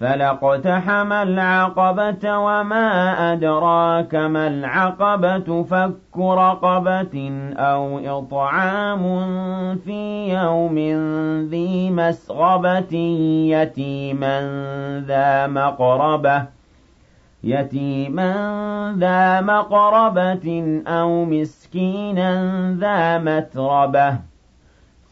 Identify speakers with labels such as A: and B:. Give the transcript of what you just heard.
A: فلاقتحم العقبة وما أدراك ما العقبة فك رقبة أو إطعام في يوم ذي مسغبة يتيما ذا مقربة يتيما ذا مقربة أو مسكينا ذا متربة